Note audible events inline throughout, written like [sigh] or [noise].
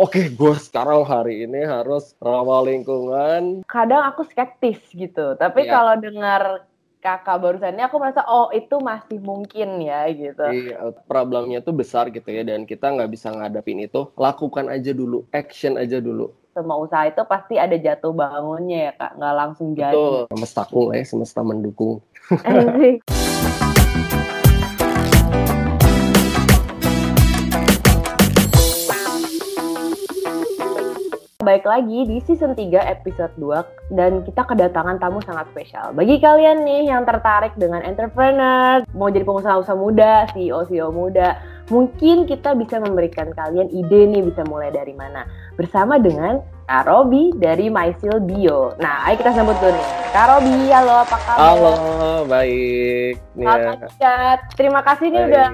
oke gue sekarang hari ini harus ramah lingkungan. Kadang aku skeptis gitu, tapi Iya. kalau dengar kakak barusan ini aku merasa oh itu masih mungkin ya gitu. Iya, problemnya tuh besar gitu ya dan kita nggak bisa ngadapin itu. Lakukan aja dulu, action aja dulu. Semua usaha itu pasti ada jatuh bangunnya ya kak, nggak langsung jadi. Betul. Semestaku lah ya, semesta mendukung. [laughs] Baik lagi di season 3 episode 2 dan kita kedatangan tamu sangat spesial. Bagi kalian nih yang tertarik dengan entrepreneur, mau jadi pengusaha-usaha muda, CEO-CEO muda, mungkin kita bisa memberikan kalian ide nih bisa mulai dari mana. Bersama dengan Kak Robi dari Mysil Bio. Nah, ayo kita sambut dulu nih. Kak Robi, halo apa kabar? Halo, baik. Ya. Terima kasih nih Baik. udah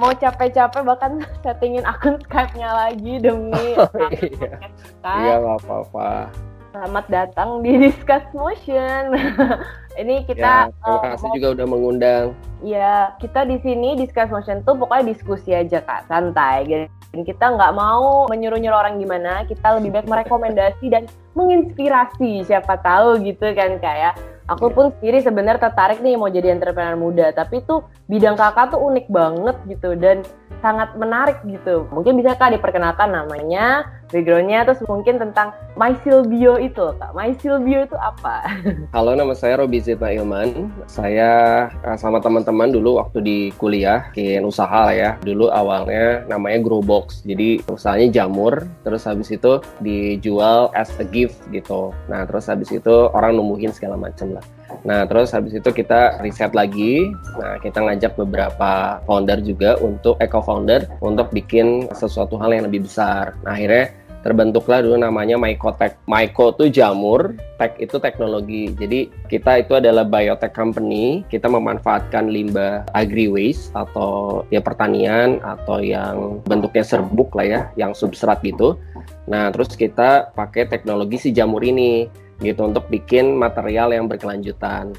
mau capek-capek bahkan settingin akun Skype-nya lagi demi [laughs] Oh, iya. Iya, nggak apa-apa. Selamat datang di Discuss Motion. [laughs] Ini ya, kita terima eh, kasih mau- juga udah mengundang. Ya, kita di sini Discuss Motion tuh pokoknya diskusi aja kak, santai. Dan kita nggak mau menyuruh-nyuruh orang gimana, kita lebih baik merekomendasi dan menginspirasi. Siapa tahu gitu kan kak ya. Aku Iya. pun sendiri sebenarnya tertarik nih mau jadi entrepreneur muda, tapi tuh bidang kakak tuh unik banget gitu dan sangat menarik gitu. Mungkin bisa kak diperkenalkan namanya, backgroundnya, terus mungkin tentang Mysil Bio itu kak. Mysil itu apa? [laughs] Halo, nama saya Robi Zita Ilman. Saya eh, sama teman-teman dulu waktu di kuliah, bikin usaha lah ya. Dulu awalnya namanya Grow Box. Jadi usahanya jamur, terus habis itu dijual as a gift gitu. Nah, terus habis itu orang numbuhin segala macam lah. Nah, terus habis itu kita riset lagi. Nah, kita ngajak beberapa founder juga untuk eco-founder untuk bikin sesuatu hal yang lebih besar. Nah, akhirnya terbentuklah dulu namanya Mycotech. Myco itu jamur, tech itu teknologi. Jadi kita itu adalah biotech company. Kita memanfaatkan limbah agri waste atau ya pertanian atau yang bentuknya serbuk lah ya, yang substrat gitu. Nah, terus kita pakai teknologi si jamur ini gitu untuk bikin material yang berkelanjutan.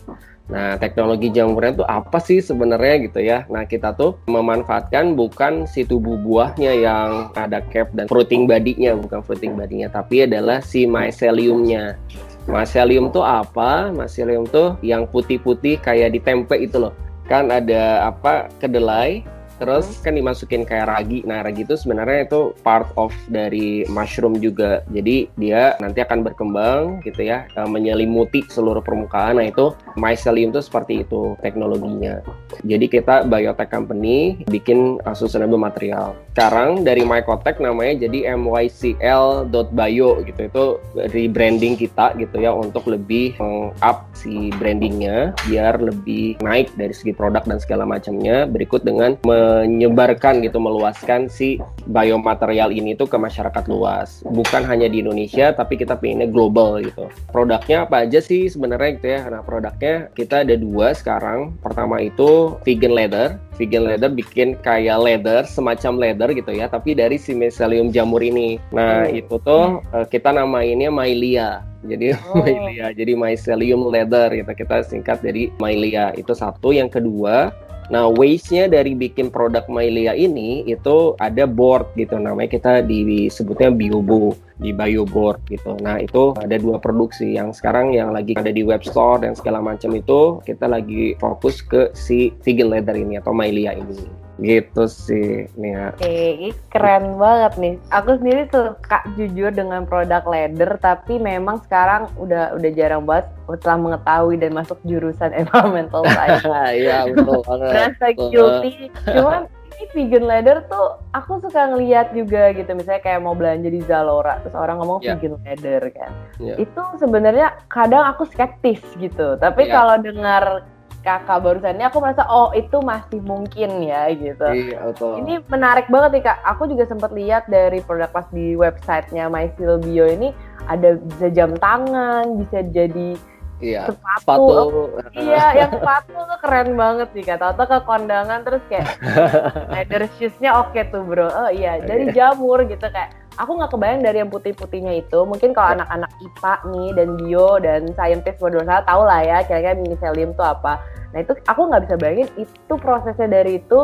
Nah, teknologi jamurnya itu apa sih sebenarnya gitu ya? Nah, kita tuh memanfaatkan bukan si tubuh buahnya yang ada cap dan fruiting body-nya, bukan fruiting body-nya, tapi adalah si mycelium-nya. Mycelium tuh apa? Mycelium tuh yang putih-putih kayak di tempe itu loh. Kan ada apa? Kedelai, terus kan dimasukin kayak ragi. Nah, ragi itu sebenarnya itu part of dari mushroom juga. Jadi dia nanti akan berkembang gitu ya, eh, menyelimuti seluruh permukaan. Nah, itu mycelium itu seperti itu teknologinya. Jadi kita biotech company bikin uh, sustainable material. Sekarang dari Mycotech namanya jadi mycl.bio gitu. Itu rebranding kita gitu ya untuk lebih up si brandingnya biar lebih naik dari segi produk dan segala macamnya. Berikut dengan menyebarkan gitu meluaskan si biomaterial ini tuh ke masyarakat luas. Bukan hanya di Indonesia tapi kita pengennya global gitu. Produknya apa aja sih sebenarnya gitu ya. Nah, produknya kita ada dua sekarang. Pertama itu vegan leather. Vegan leather bikin kayak leather, semacam leather gitu ya, tapi dari si mycelium jamur ini. Nah, Hmm. itu tuh eh, kita namainnya mylia. Jadi [laughs] Oh. mylia, jadi mycelium leather gitu. Kita singkat dari mylia. Itu satu. Yang kedua, Nah, waste-nya dari bikin produk Mylia ini itu ada board gitu. Namanya kita disebutnya Biobo, di Bioboard gitu. Nah, itu ada dua produksi. Yang sekarang yang lagi ada di web store dan segala macam itu kita lagi fokus ke si vegan leather ini atau Mylia ini. Gitu sih, Nia. Oke, keren banget nih. Aku sendiri suka jujur dengan produk leather, tapi memang sekarang udah udah jarang banget setelah mengetahui dan masuk jurusan [laughs] environmental science. [laughs] Iya, betul [laughs] banget. Betul. guilty. Cuman ini vegan leather tuh aku suka ngeliat juga gitu. Misalnya kayak mau belanja di Zalora, terus orang ngomong Ya. vegan leather kan. Ya. Itu sebenarnya kadang aku skeptis gitu. Tapi Ya. kalau dengar kakak barusan ini aku merasa oh itu masih mungkin ya gitu. Iya, betul. Ini menarik banget nih kak. Aku juga sempat lihat dari produk pas di websitenya MySil Bio ini ada bisa jam tangan, bisa jadi iya. sepatu. Sepatu. Iya, yang sepatu tuh keren banget sih kak. Tahu ke kondangan terus kayak [laughs] leather shoes-nya oke tuh bro. Oh iya, dari jamur gitu kayak. Aku nggak kebayang dari yang putih-putihnya itu. Mungkin kalau Ya. anak-anak IPA nih dan bio dan scientist berdua salah tahu lah ya kira-kira mycelium itu apa. Nah itu aku nggak bisa bayangin itu prosesnya dari itu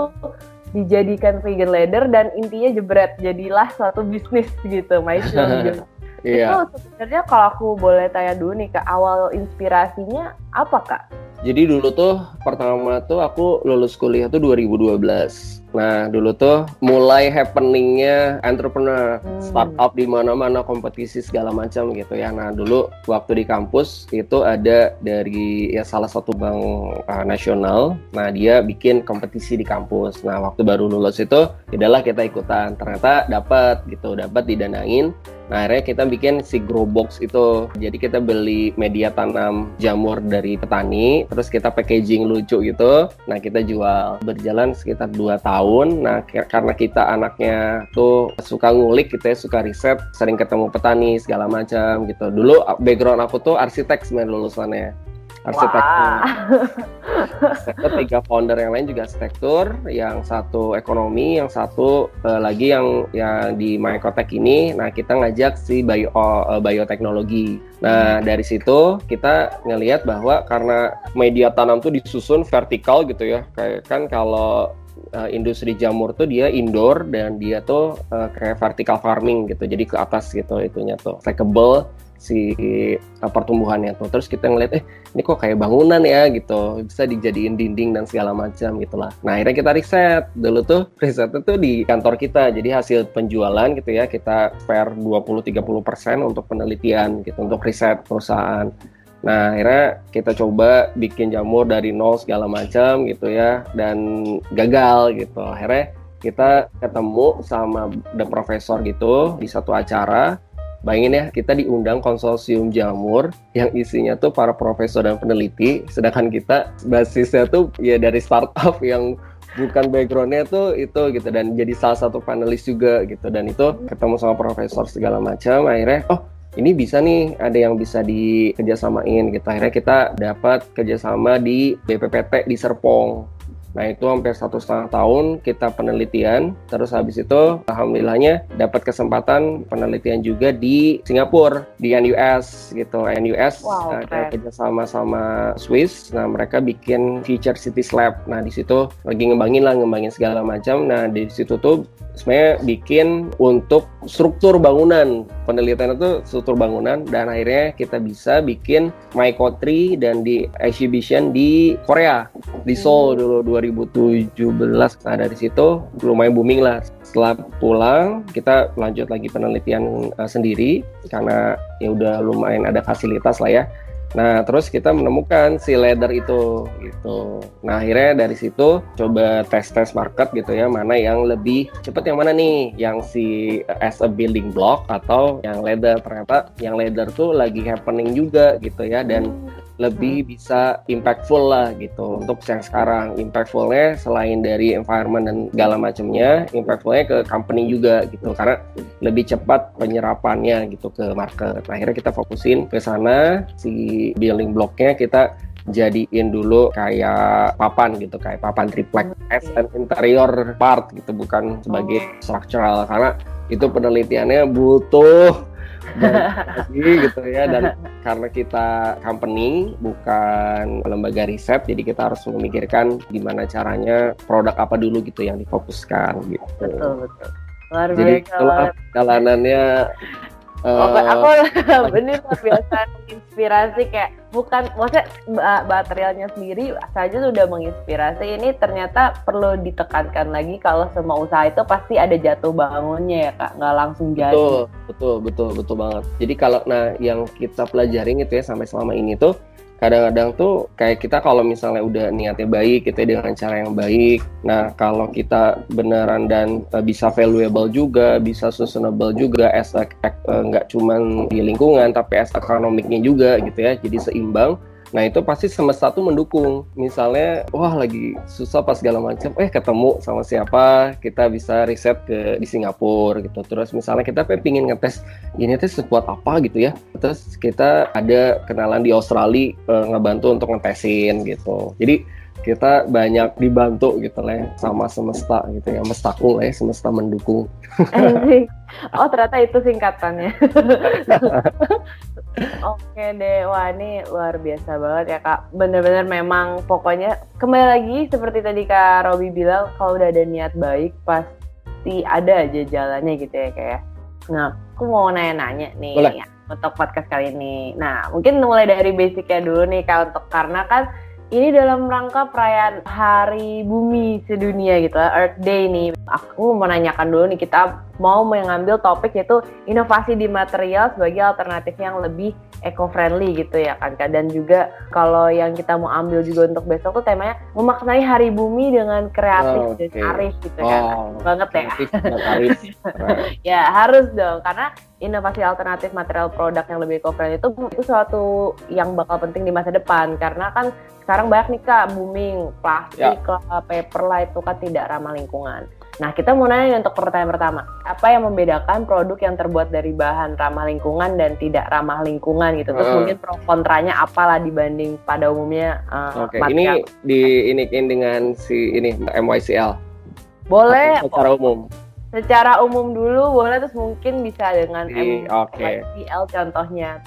dijadikan vegan leather dan intinya jebret jadilah suatu bisnis gitu gitu. [laughs] Iya. Itu sebenarnya kalau aku boleh tanya dulu nih ke awal inspirasinya apa kak? Jadi dulu tuh pertama tuh aku lulus kuliah tuh 2012. Nah dulu tuh mulai happeningnya entrepreneur, hmm. startup di mana-mana kompetisi segala macam gitu ya. Nah dulu waktu di kampus itu ada dari ya salah satu bank uh, nasional. Nah dia bikin kompetisi di kampus. Nah waktu baru lulus itu, adalah kita ikutan. Ternyata dapat gitu, dapat didanain Nah akhirnya kita bikin si grow box itu. Jadi kita beli media tanam jamur dari petani, terus kita packaging lucu gitu. Nah kita jual. Berjalan sekitar 2 tahun. Nah karena kita anaknya tuh suka ngulik gitu ya, suka riset, sering ketemu petani segala macam gitu. Dulu background aku tuh arsitek sebenarnya lulusannya arsitektur. Wow. tiga founder yang lain juga arsitektur, yang satu ekonomi, yang satu uh, lagi yang yang di Mycotech ini. Nah kita ngajak si bio uh, bioteknologi. Nah dari situ kita ngelihat bahwa karena media tanam tuh disusun vertikal gitu ya, kayak kan kalau uh, industri jamur tuh dia indoor dan dia tuh uh, kayak vertical farming gitu jadi ke atas gitu itunya tuh stackable si uh, pertumbuhannya tuh. Terus kita ngeliat eh ini kok kayak bangunan ya gitu bisa dijadiin dinding dan segala macam gitulah. Nah akhirnya kita riset dulu tuh [laughs] risetnya tuh di kantor kita jadi hasil penjualan gitu ya kita spare 20-30% untuk penelitian gitu untuk riset perusahaan Nah, akhirnya kita coba bikin jamur dari nol segala macam gitu ya dan gagal gitu. Akhirnya kita ketemu sama the profesor gitu di satu acara Bayangin ya, kita diundang konsorsium jamur yang isinya tuh para profesor dan peneliti, sedangkan kita basisnya tuh ya dari startup yang bukan backgroundnya tuh itu gitu dan jadi salah satu panelis juga gitu dan itu ketemu sama profesor segala macam akhirnya oh ini bisa nih ada yang bisa dikerjasamain gitu. Akhirnya kita dapat kerjasama di BPPT di Serpong Nah itu hampir satu setengah tahun kita penelitian, terus habis itu alhamdulillahnya dapat kesempatan penelitian juga di Singapura, di NUS gitu. NUS wow, ada kerja sama sama Swiss. Nah mereka bikin Future City Lab. Nah di situ lagi ngembangin lah, ngembangin segala macam. Nah di situ tuh sebenarnya bikin untuk struktur bangunan penelitian itu struktur bangunan dan akhirnya kita bisa bikin mycotri dan di exhibition di Korea di Seoul dulu 2017 nah dari situ lumayan booming lah setelah pulang kita lanjut lagi penelitian uh, sendiri karena ya udah lumayan ada fasilitas lah ya Nah, terus kita menemukan si leather itu gitu. Nah, akhirnya dari situ coba tes-tes market gitu ya, mana yang lebih cepet yang mana nih? Yang si as a building block atau yang leather. Ternyata yang leather tuh lagi happening juga gitu ya dan lebih hmm. bisa impactful lah gitu. Untuk yang sekarang impactfulnya selain dari environment dan segala macamnya impactfulnya ke company juga gitu. Karena lebih cepat penyerapannya gitu ke market. Nah, akhirnya kita fokusin ke sana si building blocknya kita jadiin dulu kayak papan gitu kayak papan triplek as an interior part gitu bukan sebagai structural. Karena itu penelitiannya butuh [laughs] gitu ya dan karena kita company bukan lembaga riset jadi kita harus memikirkan gimana caranya produk apa dulu gitu yang difokuskan gitu. Betul betul. Luar jadi kalau jalanannya Uh, aku [laughs] bener biasa inspirasi kayak bukan maksudnya materialnya sendiri saja sudah menginspirasi. Ini ternyata perlu ditekankan lagi kalau semua usaha itu pasti ada jatuh bangunnya ya kak. Nggak langsung jadi. Betul betul betul betul banget. Jadi kalau nah yang kita pelajarin itu ya sampai selama ini tuh kadang-kadang tuh kayak kita kalau misalnya udah niatnya baik kita dengan cara yang baik. Nah kalau kita beneran dan uh, bisa valuable juga bisa sustainable juga as uh, nggak cuman di lingkungan tapi as ekonomiknya juga gitu ya jadi seimbang Nah itu pasti semesta tuh mendukung. Misalnya, wah lagi susah pas segala macam, eh ketemu sama siapa, kita bisa riset ke di Singapura gitu. Terus misalnya kita pengen ngetes ini tes buat apa gitu ya. Terus kita ada kenalan di Australia e, ngebantu untuk ngetesin gitu. Jadi kita banyak dibantu gitu lah ya, sama semesta gitu ya mestakung lah ya semesta mendukung [laughs] oh ternyata itu singkatannya [laughs] Oke deh, wah ini luar biasa banget ya kak. Bener-bener memang pokoknya kembali lagi seperti tadi kak Robi bilang, kalau udah ada niat baik pasti ada aja jalannya gitu ya kayak. Ya. Nah, aku mau nanya-nanya nih Boleh. Ya, untuk podcast kali ini. Nah, mungkin mulai dari basicnya dulu nih kak untuk karena kan ini dalam rangka perayaan Hari Bumi Sedunia gitu, Earth Day nih. Aku mau menanyakan dulu nih, kita mau mengambil topik yaitu inovasi di material sebagai alternatif yang lebih eco-friendly gitu ya kan Kak. Dan juga kalau yang kita mau ambil juga untuk besok tuh temanya memaknai Hari Bumi dengan kreatif oh, okay. dan arif gitu kan. oh, kan. Banget ya. Arif. ya harus dong, karena inovasi alternatif material produk yang lebih eco-friendly itu itu suatu yang bakal penting di masa depan karena kan sekarang banyak nih kak booming plastik ya. lah, paper lah itu kan tidak ramah lingkungan. Nah kita mau nanya untuk pertanyaan pertama, apa yang membedakan produk yang terbuat dari bahan ramah lingkungan dan tidak ramah lingkungan gitu? Terus uh. mungkin pro kontranya apalah dibanding pada umumnya uh, Oke, okay. ini di ini dengan si ini MYCL. Boleh. Secara umum secara umum dulu boleh terus mungkin bisa dengan MYCL okay. contohnya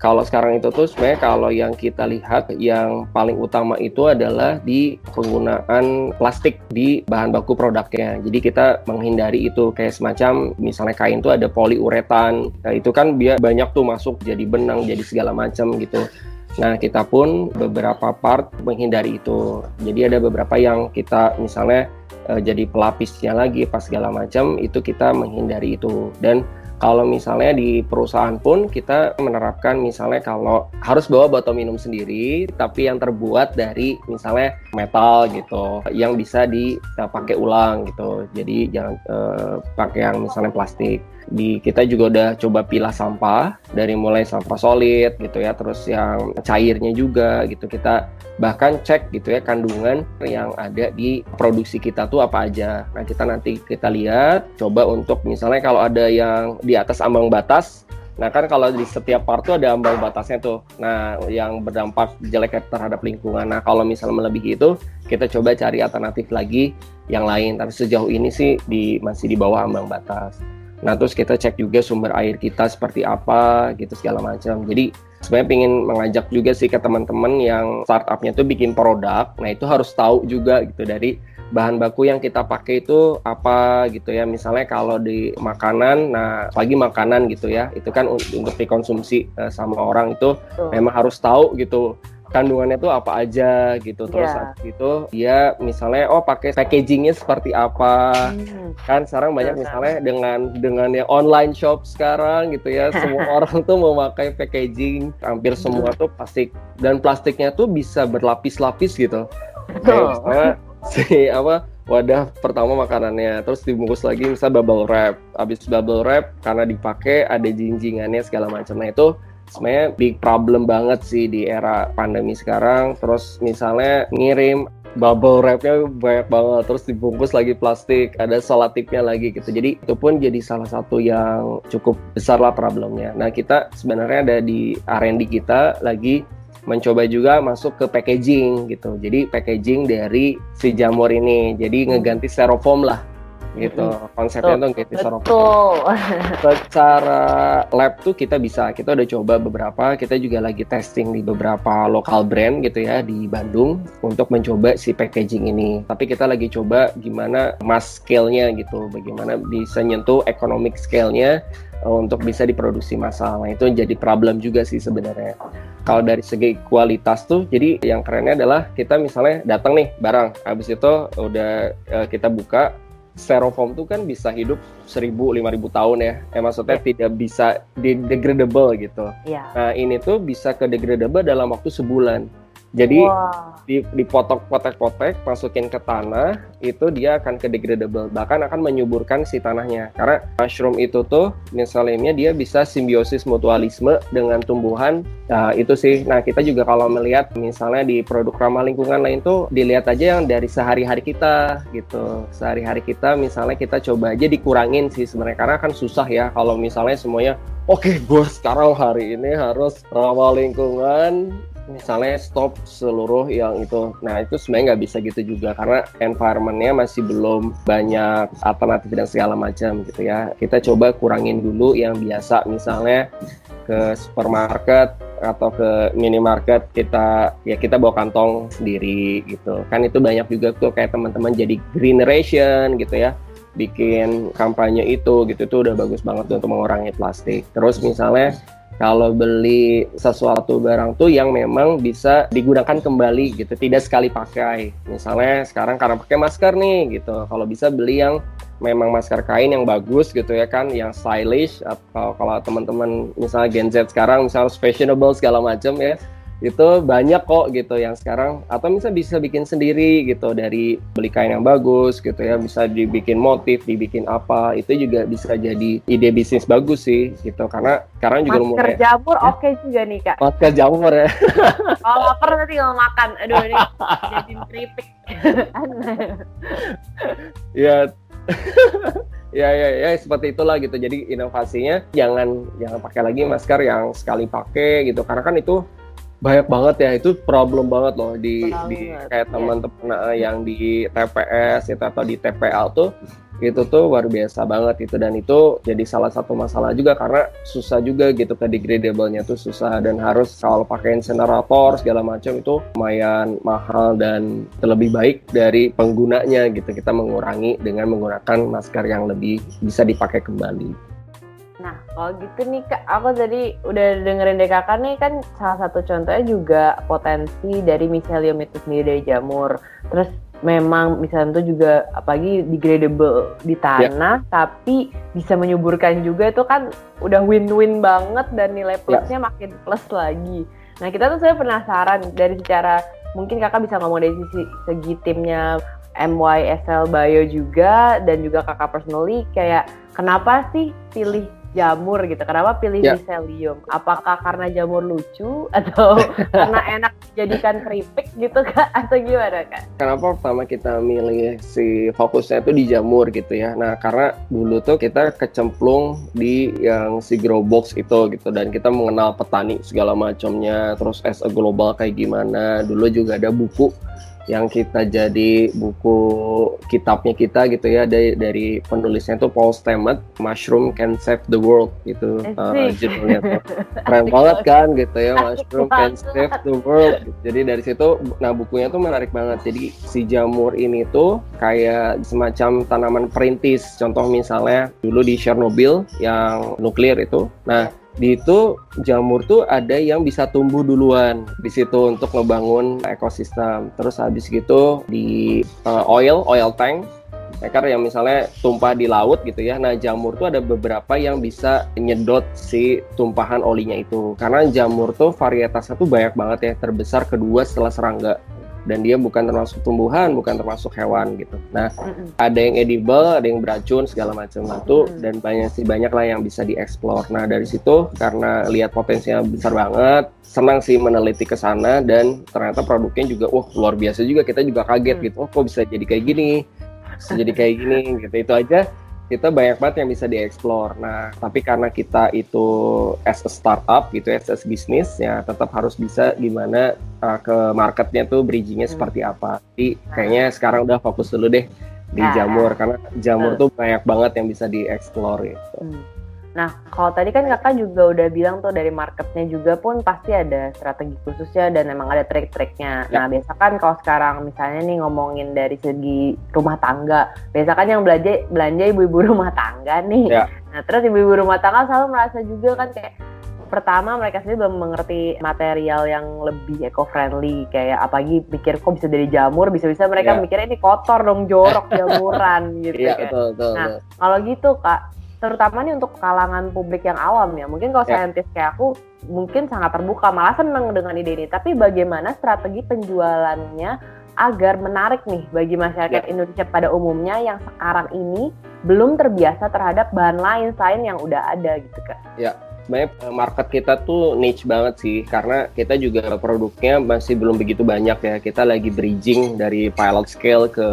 kalau sekarang itu tuh sebenarnya kalau yang kita lihat yang paling utama itu adalah di penggunaan plastik di bahan baku produknya. Jadi kita menghindari itu kayak semacam misalnya kain tuh ada poliuretan. Nah, itu kan biar banyak tuh masuk jadi benang, jadi segala macam gitu. Nah, kita pun beberapa part menghindari itu. Jadi ada beberapa yang kita misalnya uh, jadi pelapisnya lagi pas segala macam itu kita menghindari itu dan kalau misalnya di perusahaan pun kita menerapkan misalnya kalau harus bawa botol minum sendiri tapi yang terbuat dari misalnya metal gitu yang bisa dipakai ulang gitu. Jadi jangan uh, pakai yang misalnya plastik di kita juga udah coba pilah sampah dari mulai sampah solid gitu ya terus yang cairnya juga gitu kita bahkan cek gitu ya kandungan yang ada di produksi kita tuh apa aja nah kita nanti kita lihat coba untuk misalnya kalau ada yang di atas ambang batas Nah kan kalau di setiap part tuh ada ambang batasnya tuh. Nah yang berdampak jelek terhadap lingkungan. Nah kalau misalnya melebihi itu kita coba cari alternatif lagi yang lain. Tapi sejauh ini sih di masih di bawah ambang batas. Nah terus kita cek juga sumber air kita seperti apa gitu segala macam. Jadi sebenarnya ingin mengajak juga sih ke teman-teman yang startupnya tuh bikin produk. Nah itu harus tahu juga gitu dari bahan baku yang kita pakai itu apa gitu ya. Misalnya kalau di makanan, nah pagi makanan gitu ya, itu kan untuk dikonsumsi uh, sama orang itu memang harus tahu gitu kandungannya tuh apa aja gitu. Terus yeah. itu dia misalnya oh pakai packagingnya seperti apa. Hmm. kan sekarang banyak misalnya dengan dengan yang online shop sekarang gitu ya [laughs] semua orang tuh memakai packaging. Hampir semua tuh plastik. Dan plastiknya tuh bisa berlapis-lapis gitu. Kayak misalnya [laughs] si apa wadah pertama makanannya. Terus dibungkus lagi misalnya bubble wrap. Habis bubble wrap karena dipakai ada jinjingannya segala macam. Nah itu sebenarnya big problem banget sih di era pandemi sekarang. Terus misalnya ngirim bubble wrapnya banyak banget terus dibungkus lagi plastik ada salatipnya lagi gitu. Jadi itu pun jadi salah satu yang cukup besar lah problemnya. Nah kita sebenarnya ada di R&D kita lagi mencoba juga masuk ke packaging gitu. Jadi packaging dari si jamur ini. Jadi ngeganti styrofoam lah gitu. Konsepnya tuh kayak betul. Secara lab tuh kita bisa kita udah coba beberapa kita juga lagi testing di beberapa lokal brand gitu ya di Bandung untuk mencoba si packaging ini. Tapi kita lagi coba gimana mass scale-nya gitu bagaimana bisa nyentuh economic scale-nya eh, untuk bisa diproduksi massal. Nah itu jadi problem juga sih sebenarnya. Kalau dari segi kualitas tuh, jadi yang kerennya adalah kita misalnya datang nih barang, habis itu udah uh, kita buka, styrofoam tuh kan bisa hidup 1000 5000 tahun ya. Eh maksudnya yeah. tidak bisa degradable gitu. Yeah. Nah, ini tuh bisa ke degradable dalam waktu sebulan. Jadi wow. dipotek-potek-potek, masukin ke tanah, itu dia akan ke degradable, bahkan akan menyuburkan si tanahnya. Karena mushroom itu tuh misalnya dia bisa simbiosis mutualisme dengan tumbuhan. Nah, itu sih. Nah, kita juga kalau melihat misalnya di produk ramah lingkungan lain tuh dilihat aja yang dari sehari-hari kita gitu. Sehari-hari kita misalnya kita coba aja dikurangin sih sebenarnya karena kan susah ya kalau misalnya semuanya oke okay, gue sekarang hari ini harus ramah lingkungan misalnya stop seluruh yang itu. Nah itu sebenarnya nggak bisa gitu juga karena environmentnya masih belum banyak alternatif dan segala macam gitu ya. Kita coba kurangin dulu yang biasa misalnya ke supermarket atau ke minimarket kita ya kita bawa kantong sendiri gitu. Kan itu banyak juga tuh kayak teman-teman jadi generation gitu ya. Bikin kampanye itu gitu itu udah bagus banget tuh untuk mengurangi plastik. Terus misalnya kalau beli sesuatu barang tuh yang memang bisa digunakan kembali gitu, tidak sekali pakai. Misalnya sekarang karena pakai masker nih gitu, kalau bisa beli yang memang masker kain yang bagus gitu ya kan, yang stylish atau kalau teman-teman misalnya Gen Z sekarang misalnya fashionable segala macam ya, itu banyak kok gitu yang sekarang. Atau misalnya bisa bikin sendiri gitu dari beli kain yang bagus gitu ya. Bisa dibikin motif dibikin apa. Itu juga bisa jadi ide bisnis bagus sih gitu. Karena sekarang juga masker mulai, jamur ya? oke okay juga nih kak. Masker jamur ya. Kalau [laughs] lapar nanti tinggal makan. Aduh ini jadi keripik. Ya ya ya ya seperti itulah gitu. Jadi inovasinya jangan jangan pakai lagi masker yang sekali pakai gitu. Karena kan itu banyak banget ya itu problem banget loh di di kayak iya. teman-teman ya. yang di TPS itu atau di TPL tuh itu tuh luar biasa banget itu dan itu jadi salah satu masalah juga karena susah juga gitu ke degradable-nya tuh susah dan harus kalau pakai incinerator segala macam itu lumayan mahal dan lebih baik dari penggunanya gitu kita mengurangi dengan menggunakan masker yang lebih bisa dipakai kembali. Nah, kalau gitu nih Kak, aku tadi udah dengerin DKK nih kan salah satu contohnya juga potensi dari miselium itu sendiri dari jamur. Terus memang misalnya itu juga apalagi degradable di ya. tanah yeah. tapi bisa menyuburkan juga itu kan udah win-win banget dan nilai ya. plusnya yeah. makin plus lagi. Nah, kita tuh saya penasaran dari secara mungkin Kakak bisa ngomong dari sisi segi timnya MYSL Bio juga dan juga kakak personally kayak kenapa sih pilih jamur gitu. Kenapa pilih yeah. miselium? Apakah karena jamur lucu [laughs] atau karena enak dijadikan keripik gitu kak? Atau gimana kak? Kenapa pertama kita milih si fokusnya itu di jamur gitu ya? Nah karena dulu tuh kita kecemplung di yang si grow box itu gitu dan kita mengenal petani segala macamnya. Terus as a global kayak gimana? Dulu juga ada buku yang kita jadi buku kitabnya kita gitu ya dari dari penulisnya itu Paul Stamets Mushroom Can Save the World gitu. Uh, judulnya tuh. [laughs] Keren banget. kan gitu ya Mushroom Can Save the World. Jadi dari situ nah bukunya tuh menarik banget. Jadi si jamur ini tuh kayak semacam tanaman perintis. Contoh misalnya dulu di Chernobyl yang nuklir itu. Nah di itu jamur tuh ada yang bisa tumbuh duluan di situ untuk ngebangun ekosistem. Terus habis gitu di uh, oil oil tank mereka yang misalnya tumpah di laut gitu ya. Nah, jamur tuh ada beberapa yang bisa nyedot si tumpahan olinya itu. Karena jamur tuh varietasnya tuh banyak banget ya, terbesar kedua setelah serangga dan dia bukan termasuk tumbuhan, bukan termasuk hewan gitu. Nah, mm-hmm. ada yang edible, ada yang beracun segala macam itu mm-hmm. dan banyak sih banyak lah yang bisa dieksplor. Nah, dari situ karena lihat potensinya besar banget, senang sih meneliti ke sana dan ternyata produknya juga wah luar biasa juga kita juga kaget mm. gitu. Oh, kok bisa jadi kayak gini? Bisa jadi kayak gini gitu. Itu aja kita banyak banget yang bisa dieksplor. Nah, tapi karena kita itu as a startup gitu, as a bisnis ya tetap harus bisa gimana uh, ke marketnya tuh bridgingnya hmm. seperti apa. Jadi kayaknya sekarang udah fokus dulu deh di nah, jamur karena jamur uh. tuh banyak banget yang bisa dieksplor gitu. Hmm. Nah, kalau tadi kan kakak juga udah bilang tuh dari marketnya juga pun pasti ada strategi khususnya dan memang ada trik-triknya. Ya. Nah, biasa kan kalau sekarang misalnya nih ngomongin dari segi rumah tangga, biasa kan yang belanja belanja ibu-ibu [laughs] rumah tangga nih. Ya. Nah, terus ibu-ibu rumah tangga selalu merasa juga kan kayak pertama mereka sendiri belum mengerti material yang lebih eco-friendly kayak apalagi pikir kok bisa dari jamur bisa-bisa mereka yeah. mikirnya ini kotor dong jorok [laughs] jamuran gitu yeah, kan. Betul, betul, nah kalau gitu kak terutama nih untuk kalangan publik yang awam ya. Mungkin kalau yeah. saintis kayak aku mungkin sangat terbuka, malah seneng dengan ide ini. Tapi bagaimana strategi penjualannya agar menarik nih bagi masyarakat yeah. Indonesia pada umumnya yang sekarang ini belum terbiasa terhadap bahan lain selain yang udah ada gitu kan? Ya, sebenarnya eh, market kita tuh niche banget sih karena kita juga produknya masih belum begitu banyak ya kita lagi bridging dari pilot scale ke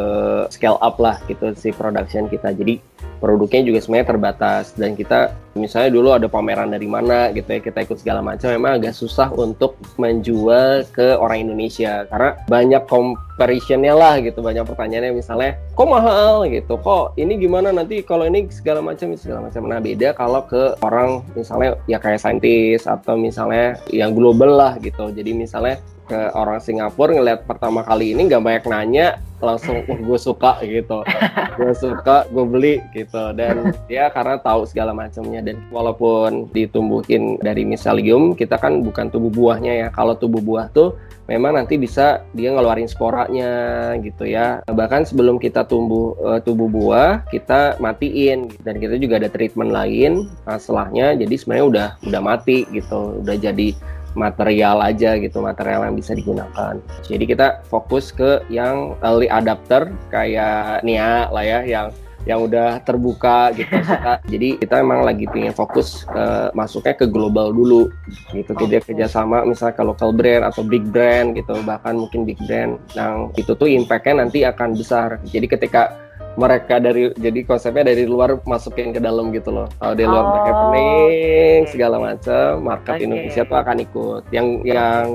scale up lah gitu si production kita jadi produknya juga sebenarnya terbatas. Dan kita misalnya dulu ada pameran dari mana gitu ya kita ikut segala macam memang agak susah untuk menjual ke orang Indonesia. Karena banyak comparisonnya lah gitu banyak pertanyaannya. Misalnya kok mahal? gitu. Kok ini gimana? Nanti kalau ini segala macam segala macam. Nah beda kalau ke orang misalnya ya kayak saintis atau misalnya yang global lah gitu. Jadi misalnya ke orang Singapura ngeliat pertama kali ini nggak banyak nanya langsung uh gue suka gitu. [laughs] Gue suka gue beli gitu. Dan ya karena tahu segala macamnya. Dan walaupun ditumbuhin dari miselium kita kan bukan tubuh buahnya ya. Kalau tubuh buah tuh memang nanti bisa dia ngeluarin sporanya gitu ya. Bahkan sebelum kita tumbuh uh, tubuh buah kita matiin dan kita juga ada treatment lain uh, setelahnya jadi sebenarnya udah udah mati gitu. Udah jadi material aja gitu material yang bisa digunakan. Jadi kita fokus ke yang early adapter kayak Nia lah ya yang yang udah terbuka gitu. [laughs] Kita, jadi kita emang lagi pengen fokus ke masuknya ke global dulu. Gitu kita okay. kerjasama misalnya ke local brand atau big brand gitu bahkan mungkin big brand yang itu tuh impactnya nanti akan besar. Jadi ketika mereka dari jadi konsepnya dari luar masukin ke dalam gitu loh. Kalau di luar oh, happening okay. segala macam, market okay. Indonesia tuh akan ikut. Yang yang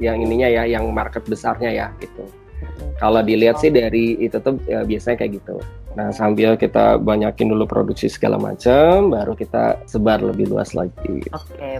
yang ininya ya, yang market besarnya ya gitu. Kalau dilihat oh. sih dari itu tuh ya, biasanya kayak gitu. Nah sambil kita banyakin dulu produksi segala macam, baru kita sebar lebih luas lagi. Oke, okay.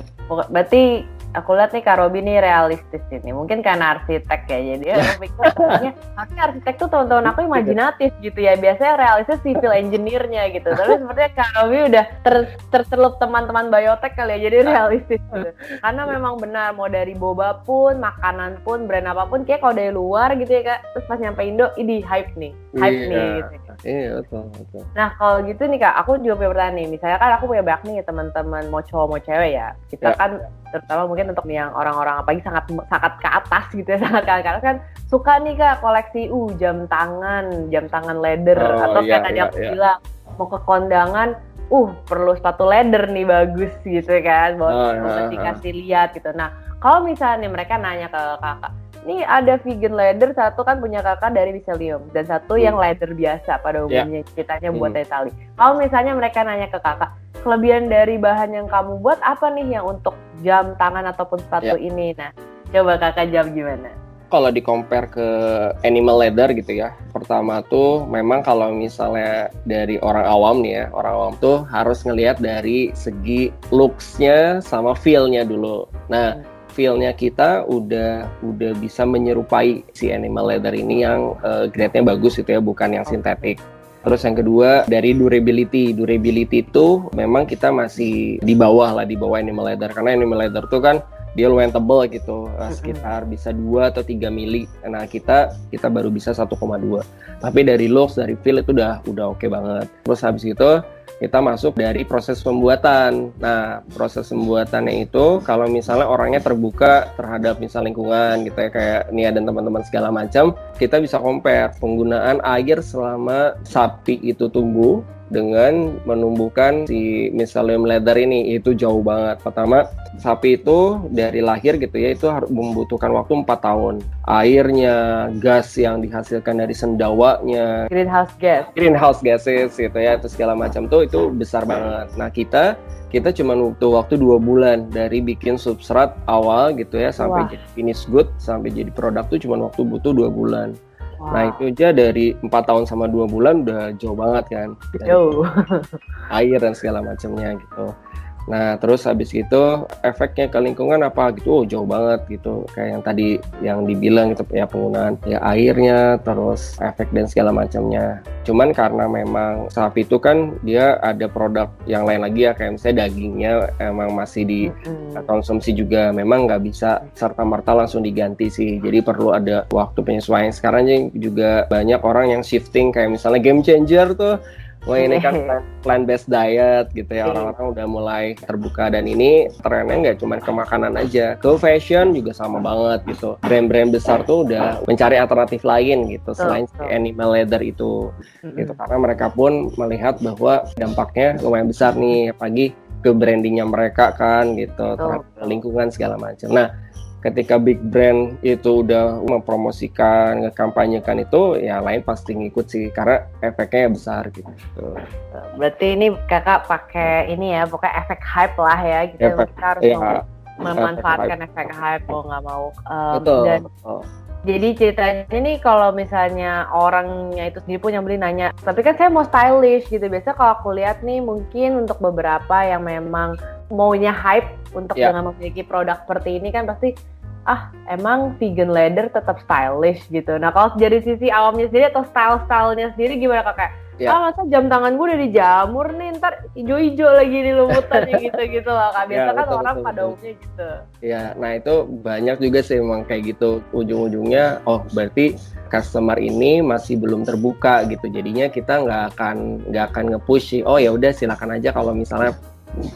berarti aku lihat nih Kak Robi nih realistis ini. Mungkin karena arsitek ya, jadi [laughs] aku pikirnya, tapi arsitek tuh tahun-tahun aku imajinatif gitu ya. Biasanya realistis civil engineer-nya gitu. Tapi [laughs] sepertinya Kak Robi udah ter tercelup teman-teman biotek kali ya, jadi realistis gitu. Karena memang benar, mau dari boba pun, makanan pun, brand apa pun, kayak kalau dari luar gitu ya Kak, terus pas nyampe Indo, ini hype nih, hype iya. nih gitu. Iya betul betul. Nah kalau gitu nih kak, aku juga punya pertanyaan nih. Misalnya kan aku punya banyak nih teman-teman mau cowok mau cewek ya. Kita ya. kan terutama mungkin untuk yang orang-orang apalagi sangat sangat ke atas gitu ya [laughs] sangat ke atas kan suka nih kak koleksi uh jam tangan jam tangan leather oh, atau iya, kayak tadi iya, aku iya. bilang mau ke kondangan uh perlu sepatu leather nih bagus gitu kan buat oh, iya, dikasih iya. lihat gitu. Nah kalau misalnya mereka nanya ke kakak ini ada vegan leather satu kan punya kakak dari Miselium dan satu hmm. yang leather biasa pada ya. umumnya yeah. ceritanya buat hmm. tali. Kalau misalnya mereka nanya ke kakak, kelebihan dari bahan yang kamu buat apa nih yang untuk jam tangan ataupun sepatu yeah. ini? Nah, coba kakak jawab gimana? Kalau di compare ke animal leather gitu ya, pertama tuh memang kalau misalnya dari orang awam nih ya, orang awam tuh harus ngelihat dari segi looks-nya sama feel-nya dulu. Nah, hmm feelnya kita udah udah bisa menyerupai si animal leather ini yang uh, grade-nya bagus itu ya bukan yang sintetik. Terus yang kedua dari durability. Durability itu memang kita masih di bawah lah di bawah animal leather karena animal leather tuh kan dia lumayan tebel gitu sekitar bisa 2 atau 3 mili. Nah, kita kita baru bisa 1,2. Tapi dari looks, dari feel itu udah udah oke okay banget. Terus habis itu kita masuk dari proses pembuatan. Nah, proses pembuatannya itu kalau misalnya orangnya terbuka terhadap misal lingkungan gitu ya kayak Nia dan teman-teman segala macam, kita bisa compare penggunaan air selama sapi itu tumbuh dengan menumbuhkan si misalium leather ini itu jauh banget. Pertama, sapi itu dari lahir gitu ya itu harus membutuhkan waktu 4 tahun. Airnya, gas yang dihasilkan dari sendawanya, greenhouse gas, greenhouse gases gitu ya itu segala macam tuh itu besar banget. Nah kita kita cuma butuh waktu dua bulan dari bikin substrat awal gitu ya sampai Wah. jadi finish good sampai jadi produk tuh cuma waktu butuh dua bulan. Wow. Nah itu aja dari empat tahun sama dua bulan udah jauh banget kan. Jauh. air dan segala macamnya gitu. Nah, terus habis itu efeknya ke lingkungan apa gitu, oh, jauh banget gitu. Kayak yang tadi yang dibilang gitu ya penggunaan ya airnya, terus efek dan segala macamnya. Cuman karena memang sapi itu kan dia ada produk yang lain lagi ya kayak misalnya dagingnya emang masih dikonsumsi juga memang nggak bisa serta merta langsung diganti sih. Jadi perlu ada waktu penyesuaian. Sekarang juga banyak orang yang shifting kayak misalnya game changer tuh Wah ini kan plant based diet gitu ya. Orang-orang udah mulai terbuka. Dan ini trennya nggak cuma ke makanan aja, ke fashion juga sama banget gitu. Brand-brand besar tuh udah mencari alternatif lain gitu selain si animal leather itu. Gitu karena mereka pun melihat bahwa dampaknya lumayan besar nih pagi ke brandingnya mereka kan gitu terhadap lingkungan segala macam. Nah ketika big brand itu udah mempromosikan, ngekampanyekan itu, ya lain pasti ngikut sih karena efeknya besar gitu. Berarti ini kakak pakai ini ya, pokoknya efek hype lah ya, gitu. Efek, kita harus ya, memanfaatkan efek hype, mau nggak mau. Um, Betul. Dan Oh. Jadi ceritanya nih kalau misalnya orangnya itu sendiri pun yang beli nanya, tapi kan saya mau stylish gitu. Biasa kalau aku lihat nih mungkin untuk beberapa yang memang maunya hype untuk Ya. dengan memiliki produk seperti ini kan pasti ah emang vegan leather tetap stylish gitu. Nah kalau dari sisi awamnya sendiri atau style-stylenya sendiri gimana kakak? Ya. Ah masa jam tangan gue udah dijamur nih ntar ijo-ijo lagi nih lumutannya [laughs] gitu-gitu loh kak. Biasa Ya, kan betul, orang betul, pada umumnya gitu. Ya, nah itu banyak juga sih emang kayak gitu. Ujung-ujungnya, oh berarti customer ini masih belum terbuka gitu. Jadinya kita nggak akan nggak akan nge-push sih. Oh ya udah silakan aja kalau misalnya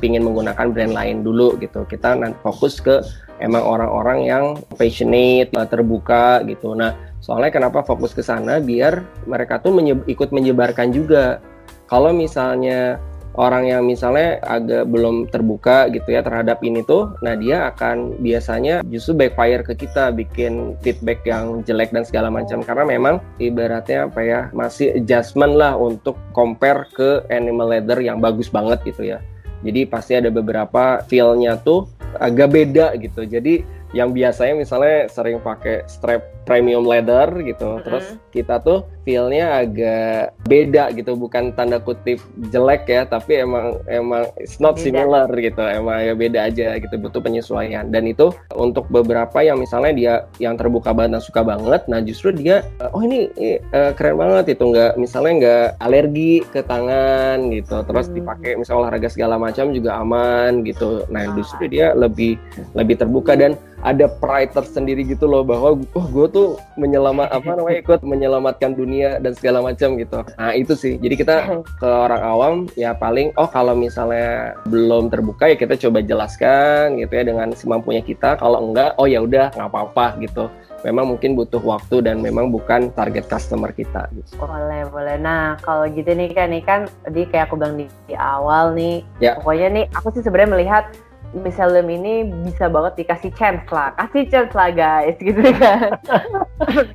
pingin menggunakan brand lain dulu gitu. Kita nanti fokus ke emang orang-orang yang passionate, eh, terbuka gitu. Nah, soalnya kenapa fokus ke sana biar mereka tuh menye- ikut menyebarkan juga. Kalau misalnya orang yang misalnya agak belum terbuka gitu ya terhadap ini tuh, nah dia akan biasanya justru backfire ke kita, bikin feedback yang jelek dan segala macam karena memang ibaratnya apa ya masih adjustment lah untuk compare ke animal leather yang bagus banget gitu ya. Jadi pasti ada beberapa feel-nya tuh agak beda gitu. Jadi yang biasanya misalnya sering pakai strap premium leather gitu, Mm-mm. terus kita tuh feel-nya agak beda gitu, bukan tanda kutip jelek ya, tapi emang emang it's not Beda. similar gitu, emang ya beda aja gitu, butuh penyesuaian. Dan itu untuk beberapa yang misalnya dia yang terbuka banget dan suka banget, nah justru dia oh ini eh, keren banget itu nggak misalnya nggak alergi ke tangan gitu, terus Hmm. dipakai misalnya olahraga segala macam juga aman gitu. Nah Ah. justru dia lebih lebih terbuka dan ada pride tersendiri gitu loh bahwa oh gue tuh menyelamat apa [laughs] namanya ikut menyelamatkan dunia dan segala macam gitu. Nah itu sih. Jadi kita ke orang awam ya paling oh kalau misalnya belum terbuka ya kita coba jelaskan gitu ya dengan semampunya kita. Kalau enggak oh ya udah nggak apa-apa gitu. Memang mungkin butuh waktu dan memang bukan target customer kita. Gitu. Boleh, boleh. Nah, kalau gitu nih kan, nih kan tadi kayak aku bilang di, di awal nih, Ya. pokoknya nih aku sih sebenarnya melihat Miselium ini bisa banget dikasih chance lah, kasih chance lah guys, [laughs] gitu kan.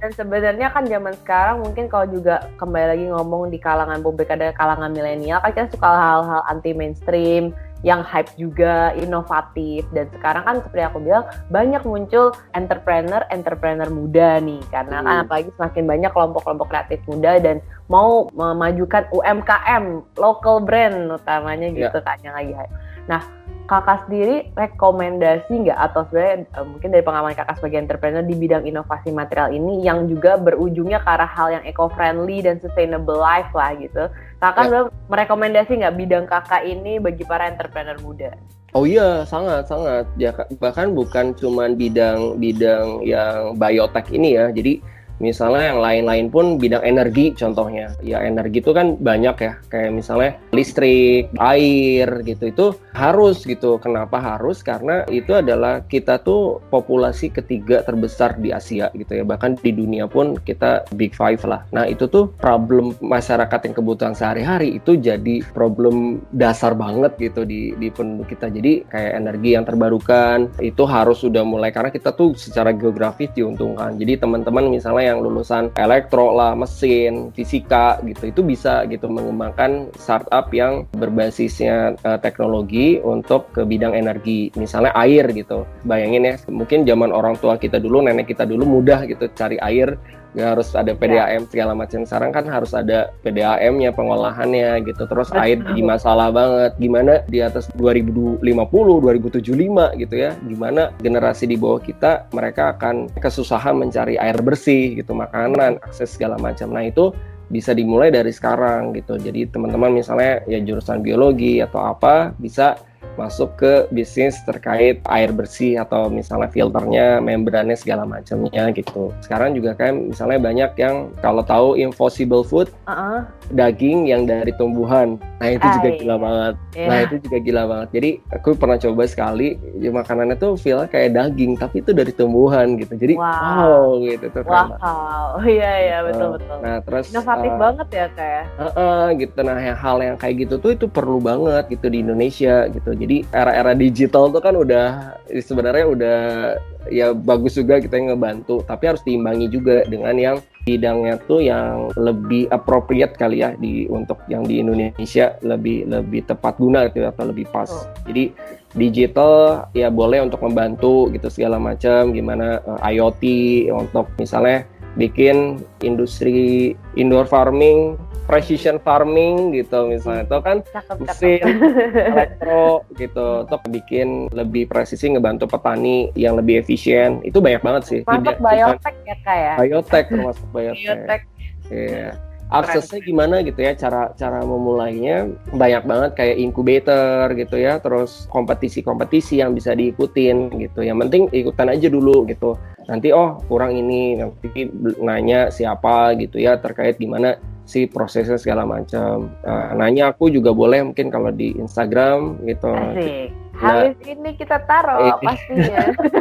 Dan sebenarnya kan zaman sekarang mungkin kalau juga kembali lagi ngomong di kalangan publik ada kalangan milenial kan kita suka hal-hal anti mainstream yang hype juga, inovatif dan sekarang kan seperti aku bilang banyak muncul entrepreneur entrepreneur muda nih karena kan Hmm. apalagi semakin banyak kelompok-kelompok kreatif muda dan mau memajukan UMKM local brand utamanya Ya. gitu kan yang lagi hype. Nah kakak sendiri rekomendasi nggak atau sebenarnya eh, mungkin dari pengalaman kakak sebagai entrepreneur di bidang inovasi material ini yang juga berujungnya ke arah hal yang eco-friendly dan sustainable life lah gitu. Kakak Ya. sebenarnya merekomendasi nggak bidang kakak ini bagi para entrepreneur muda? Oh iya, sangat sangat. Ya, bahkan bukan cuman bidang bidang yang biotech ini ya. Jadi misalnya yang lain-lain pun bidang energi contohnya. Ya energi itu kan banyak ya. Kayak misalnya listrik, air gitu. Itu harus gitu. Kenapa harus? Karena itu adalah kita tuh populasi ketiga terbesar di Asia gitu ya. Bahkan di dunia pun kita big five lah. Nah itu tuh problem masyarakat yang kebutuhan sehari-hari itu jadi problem dasar banget gitu di di penduduk kita. Jadi kayak energi yang terbarukan itu harus sudah mulai karena kita tuh secara geografis diuntungkan. Jadi teman-teman misalnya yang lulusan elektro lah, mesin, fisika gitu itu bisa gitu mengembangkan startup yang berbasisnya eh, teknologi untuk ke bidang energi. Misalnya air gitu. Bayangin ya, mungkin zaman orang tua kita dulu, nenek kita dulu mudah gitu cari air nggak harus ada PDAM segala macam. Sekarang kan harus ada PDAM-nya pengolahannya gitu. Terus Betul. air di masalah banget. Gimana di atas 2050 2075 gitu ya. Gimana generasi di bawah kita mereka akan kesusahan mencari air bersih gitu makanan akses segala macam. Nah itu bisa dimulai dari sekarang gitu. Jadi teman-teman misalnya ya jurusan biologi atau apa bisa masuk ke bisnis terkait air bersih atau misalnya filternya, membrannya segala macamnya gitu. Sekarang juga kan misalnya banyak yang kalau tahu impossible food Heeh. daging yang dari tumbuhan. Nah, itu juga Ah, gila iya. banget. Iya. Nah, itu juga gila banget. Jadi aku pernah coba sekali ya, makanannya tuh feel kayak daging tapi itu dari tumbuhan gitu. Jadi Wow. wow, gitu tuh banget. Wow, [laughs] iya iya betul betul. Nah, terus Inovatif uh, banget ya kayak. Heeh, gitu nah hal yang kayak gitu tuh itu perlu banget gitu di Indonesia gitu Jadi era-era digital tuh kan udah sebenarnya udah ya bagus juga kita yang ngebantu, tapi harus diimbangi juga dengan yang bidangnya tuh yang lebih appropriate kali ya di untuk yang di Indonesia lebih lebih tepat guna gitu atau lebih pas. Oh. Jadi digital ya boleh untuk membantu gitu segala macam gimana uh, IoT untuk misalnya bikin industri indoor farming precision farming gitu misalnya. Itu kan? Mesin [laughs] elektro gitu. Untuk bikin lebih presisi ngebantu petani yang lebih efisien. Itu banyak banget sih. Masuk biotech ya kayak ya? biotech termasuk biotech, biotech. Iya aksesnya gimana gitu ya? Cara cara memulainya banyak banget kayak incubator gitu ya terus kompetisi-kompetisi yang bisa diikutin gitu. Yang penting ikutan aja dulu gitu. Nanti oh kurang ini nanti nanya siapa gitu ya terkait gimana si prosesnya segala macam. Nah, nanya aku juga boleh mungkin kalau di Instagram gitu. Asik. Nah, Habis ini kita taruh eh, pastinya.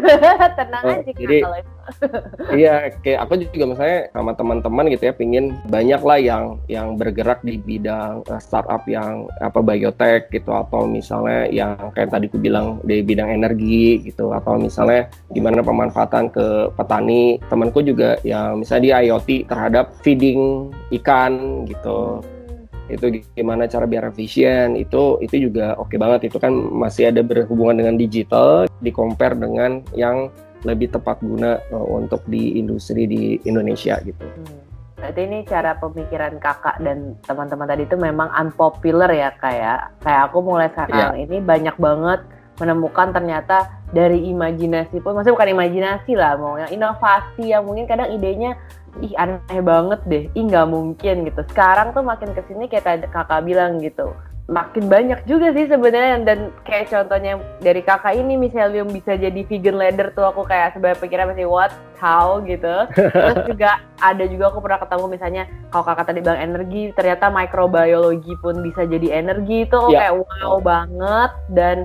[laughs] Tenang oh, aja jadi, kalau itu. [laughs] iya, kayak aku juga misalnya sama teman-teman gitu ya, pingin banyak lah yang yang bergerak di bidang uh, startup yang apa biotech gitu atau misalnya yang kayak tadi aku bilang di bidang energi gitu atau misalnya gimana pemanfaatan ke petani. Temanku juga yang misalnya di IoT terhadap feeding ikan gitu itu gimana cara biar efisien itu itu juga oke okay banget itu kan masih ada berhubungan dengan digital di compare dengan yang lebih tepat guna uh, untuk di industri di Indonesia gitu. Hmm. Berarti ini cara pemikiran kakak dan teman-teman tadi itu memang unpopular ya kayak ya? kayak aku mulai sekarang yeah. ini banyak banget menemukan ternyata dari imajinasi pun maksudnya bukan imajinasi lah mau yang inovasi yang mungkin kadang idenya ih aneh banget deh. Ih nggak mungkin gitu. Sekarang tuh makin ke sini kayak kakak bilang gitu. Makin banyak juga sih sebenarnya. Dan kayak contohnya dari kakak ini misalnya bisa jadi vegan leader tuh. Aku kayak sebenarnya pikiran masih what? How? gitu. Terus [laughs] juga ada juga aku pernah ketemu misalnya kalau kakak tadi bilang energi ternyata mikrobiologi pun bisa jadi energi. Itu yeah. kayak wow banget. Dan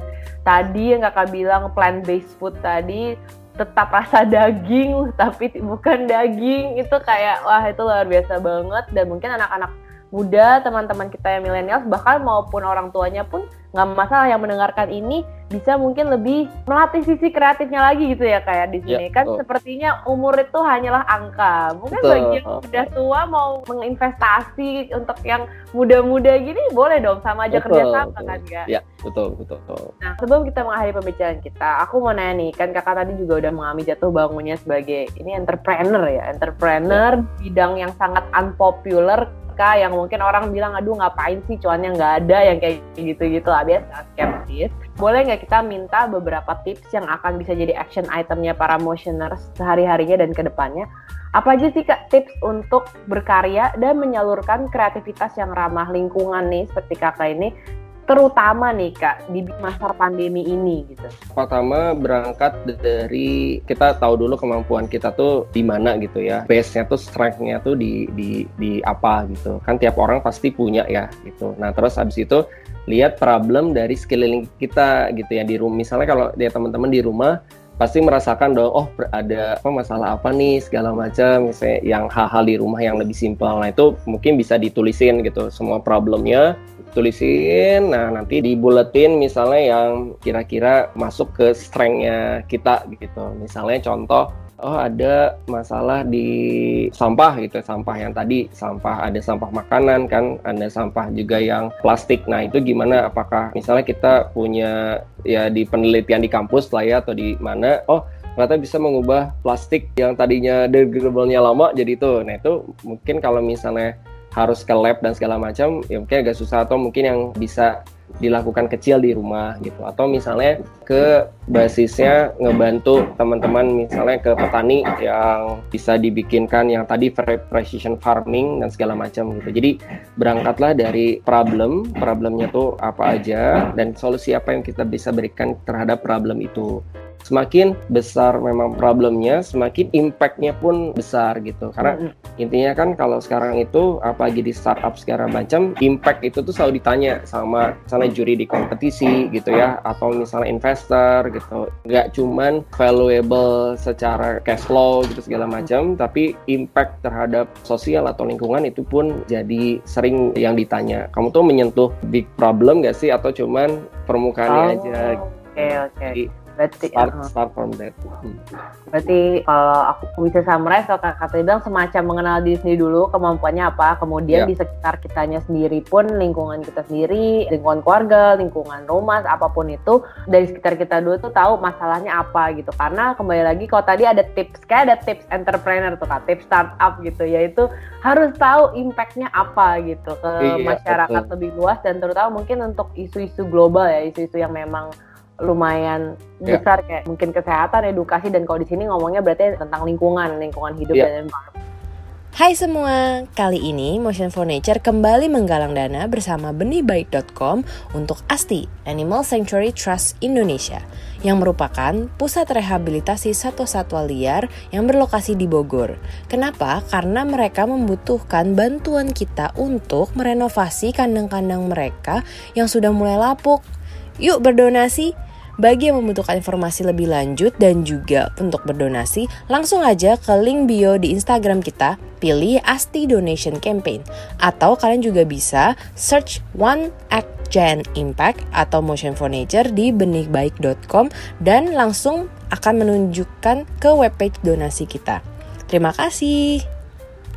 tadi yang kakak bilang plant based food tadi tetap rasa daging tapi bukan daging. Itu kayak wah itu luar biasa banget. Dan mungkin anak-anak muda, teman-teman kita yang milenial, bahkan maupun orang tuanya pun nggak masalah yang mendengarkan ini bisa mungkin lebih melatih sisi kreatifnya lagi gitu ya kayak di sini ya, kan betul. sepertinya umur itu hanyalah angka mungkin betul. bagi yang udah tua mau menginvestasi untuk yang muda-muda gini boleh dong sama aja betul, kerja sama kan ya ya betul betul nah sebelum kita mengakhiri pembicaraan kita aku mau nanya nih kan kakak tadi juga udah mengalami jatuh bangunnya sebagai ini entrepreneur ya entrepreneur ya. bidang yang sangat unpopular mereka yang mungkin orang bilang aduh ngapain sih cuannya nggak ada yang kayak gitu-gitu lah. Biasa skeptis boleh nggak kita minta beberapa tips yang akan bisa jadi action itemnya para motioners sehari-harinya dan ke depannya apa aja sih kak tips untuk berkarya dan menyalurkan kreativitas yang ramah lingkungan nih seperti kakak ini terutama nih kak di masa pandemi ini gitu? Pertama berangkat dari kita tahu dulu kemampuan kita tuh di mana gitu ya, base-nya tuh strength-nya tuh di di di apa gitu. Kan tiap orang pasti punya ya gitu. Nah terus habis itu lihat problem dari sekeliling kita gitu ya di rumah. Misalnya kalau dia teman-teman di rumah pasti merasakan dong oh ada apa masalah apa nih segala macam misalnya yang hal-hal di rumah yang lebih simpel. Nah itu mungkin bisa ditulisin gitu semua problemnya tulisin nah nanti dibuletin misalnya yang kira-kira masuk ke strengthnya kita gitu. Misalnya contoh oh ada masalah di sampah gitu sampah yang tadi sampah ada sampah makanan kan ada sampah juga yang plastik. Nah itu gimana? Apakah misalnya kita punya ya di penelitian di kampus lah ya atau di mana oh ternyata bisa mengubah plastik yang tadinya degradable-nya lama jadi itu. Nah itu mungkin kalau misalnya harus ke lab dan segala macam ya mungkin agak susah atau mungkin yang bisa dilakukan kecil di rumah gitu. Atau misalnya ke basisnya ngebantu teman-teman misalnya ke petani yang bisa dibikinkan yang tadi precision farming dan segala macam gitu. Jadi berangkatlah dari problem problemnya tuh apa aja dan solusi apa yang kita bisa berikan terhadap problem itu semakin besar memang problemnya, semakin impactnya pun besar gitu. Karena mm -hmm. intinya kan kalau sekarang itu apalagi di startup segala macam, impact itu tuh selalu ditanya sama misalnya juri di kompetisi gitu ya, atau misalnya investor gitu. Nggak cuman valuable secara cash flow gitu segala macam, tapi impact terhadap sosial atau lingkungan itu pun jadi sering yang ditanya. Kamu tuh menyentuh big problem gak sih atau cuman permukaannya oh, aja? Oke okay, oke. Okay berarti start, uh, start from that. Hmm. Berarti kalau aku bisa summarize kalau kata bilang semacam mengenal diri sendiri dulu kemampuannya apa, kemudian yeah. di sekitar kitanya sendiri pun lingkungan kita sendiri, lingkungan keluarga, lingkungan rumah, apa pun itu dari sekitar kita dulu tuh tahu masalahnya apa gitu. Karena kembali lagi kalau tadi ada tips kayak ada tips entrepreneur tuh kan, tips startup gitu, yaitu harus tahu impactnya apa gitu ke iya, masyarakat betul. lebih luas dan terutama mungkin untuk isu-isu global ya, isu-isu yang memang lumayan yeah. besar kayak mungkin kesehatan, edukasi dan kalau di sini ngomongnya berarti tentang lingkungan, lingkungan hidup yeah. dan environment. Hai semua, kali ini Motion for Nature kembali menggalang dana bersama benihbaik.com untuk ASTI, Animal Sanctuary Trust Indonesia, yang merupakan pusat rehabilitasi satwa-satwa liar yang berlokasi di Bogor. Kenapa? Karena mereka membutuhkan bantuan kita untuk merenovasi kandang-kandang mereka yang sudah mulai lapuk. Yuk berdonasi! Bagi yang membutuhkan informasi lebih lanjut dan juga untuk berdonasi, langsung aja ke link bio di Instagram kita, pilih Asti Donation Campaign. Atau kalian juga bisa search One Act Giant Impact atau Motion for Nature di benihbaik.com dan langsung akan menunjukkan ke webpage donasi kita. Terima kasih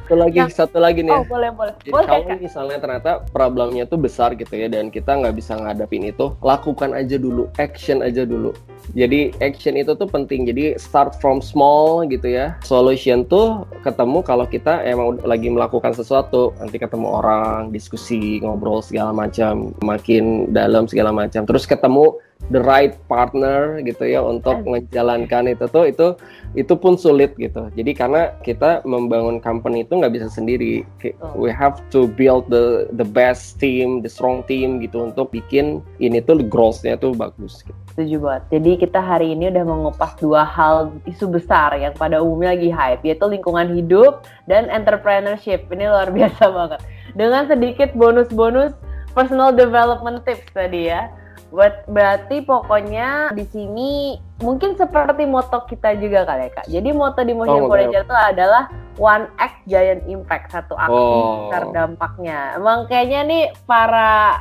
satu lagi yang, satu lagi nih oh boleh boleh. Jadi boleh kalau misalnya ternyata problemnya tuh besar gitu ya dan kita nggak bisa ngadapin itu lakukan aja dulu action aja dulu. Jadi action itu tuh penting. Jadi start from small gitu ya. Solution tuh ketemu kalau kita emang lagi melakukan sesuatu. Nanti ketemu orang diskusi ngobrol segala macam makin dalam segala macam. Terus ketemu the right partner gitu ya untuk menjalankan itu tuh itu itu pun sulit gitu. Jadi karena kita membangun company itu nggak bisa sendiri. We have to build the the best team, the strong team gitu untuk bikin ini tuh growth-nya tuh bagus. Gitu. Setuju banget. Jadi kita hari ini udah mengupas dua hal isu besar yang pada umumnya lagi hype, yaitu lingkungan hidup dan entrepreneurship. Ini luar biasa banget. Dengan sedikit bonus-bonus personal development tips tadi ya Buat berarti pokoknya di sini mungkin seperti moto kita juga kali ya kak. Jadi moto di Motion oh, Voyager itu adalah One Act Giant Impact satu aksi oh. besar dampaknya. Emang kayaknya nih para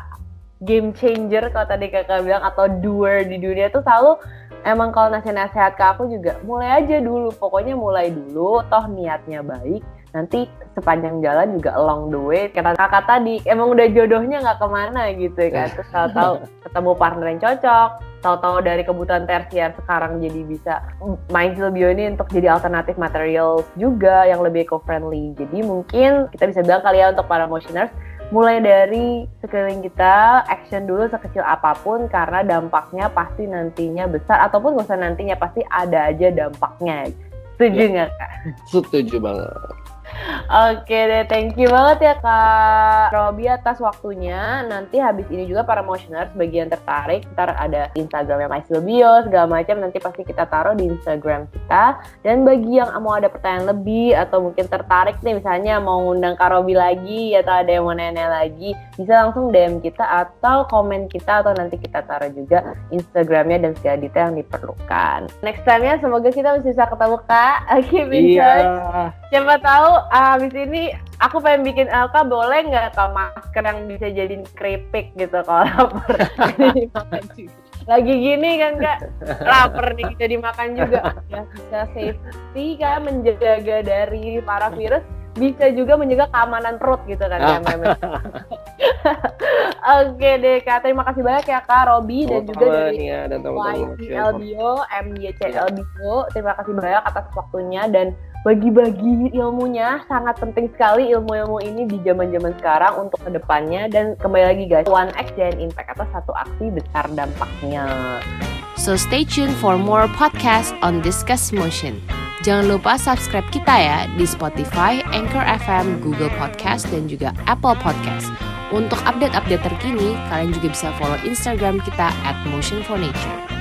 game changer kalau tadi kakak bilang atau doer di dunia itu selalu emang kalau nasihat-nasihat ke aku juga mulai aja dulu pokoknya mulai dulu toh niatnya baik nanti sepanjang jalan juga along the way kata kakak tadi emang udah jodohnya nggak ke mana gitu kan terus tahu-tahu [laughs] ketemu partner yang cocok tahu-tahu dari kebutuhan tersier sekarang jadi bisa main Silvio ini untuk jadi alternatif material juga yang lebih eco-friendly jadi mungkin kita bisa bilang kali ya untuk para motioners mulai dari sekeliling kita action dulu sekecil apa pun karena dampaknya pasti nantinya besar ataupun gak usah nantinya pasti ada aja dampaknya setuju ya. nggak ya. kak? Setuju banget. Oke deh, thank you banget ya Kak Robi atas waktunya. Nanti habis ini juga para motioners bagi yang tertarik, ntar ada Instagramnya Bio segala macam. Nanti pasti kita taruh di Instagram kita. Dan bagi yang mau ada pertanyaan lebih atau mungkin tertarik nih, misalnya mau ngundang Kak Robi lagi atau ada yang mau nanya lagi, bisa langsung DM kita atau komen kita atau nanti kita taruh juga Instagramnya dan segala detail yang diperlukan. Next time-nya semoga kita bisa ketemu Kak. [laughs] Oke, iya. Siapa tahu abis ini aku pengen bikin LK boleh nggak kalau masker yang bisa jadi keripik gitu kalau lapar? [laughs] Lagi gini kan kak? Lapar nih jadi makan juga. Ya bisa safety kan menjaga dari para virus. Bisa juga menjaga keamanan perut gitu kan ya memang. [laughs] Oke deh kak, terima kasih banyak ya kak Robi dan juga dari ya, dan YCL Bio, MYCL Bio. Terima kasih banyak atas waktunya dan bagi-bagi ilmunya sangat penting sekali ilmu-ilmu ini di zaman-zaman sekarang untuk ke depannya dan kembali lagi guys one dan impact atau satu aksi besar dampaknya. So stay tuned for more podcast on Discuss Motion. Jangan lupa subscribe kita ya di Spotify, Anchor FM, Google Podcast, dan juga Apple Podcast. Untuk update-update terkini, kalian juga bisa follow Instagram kita at Motion for Nature.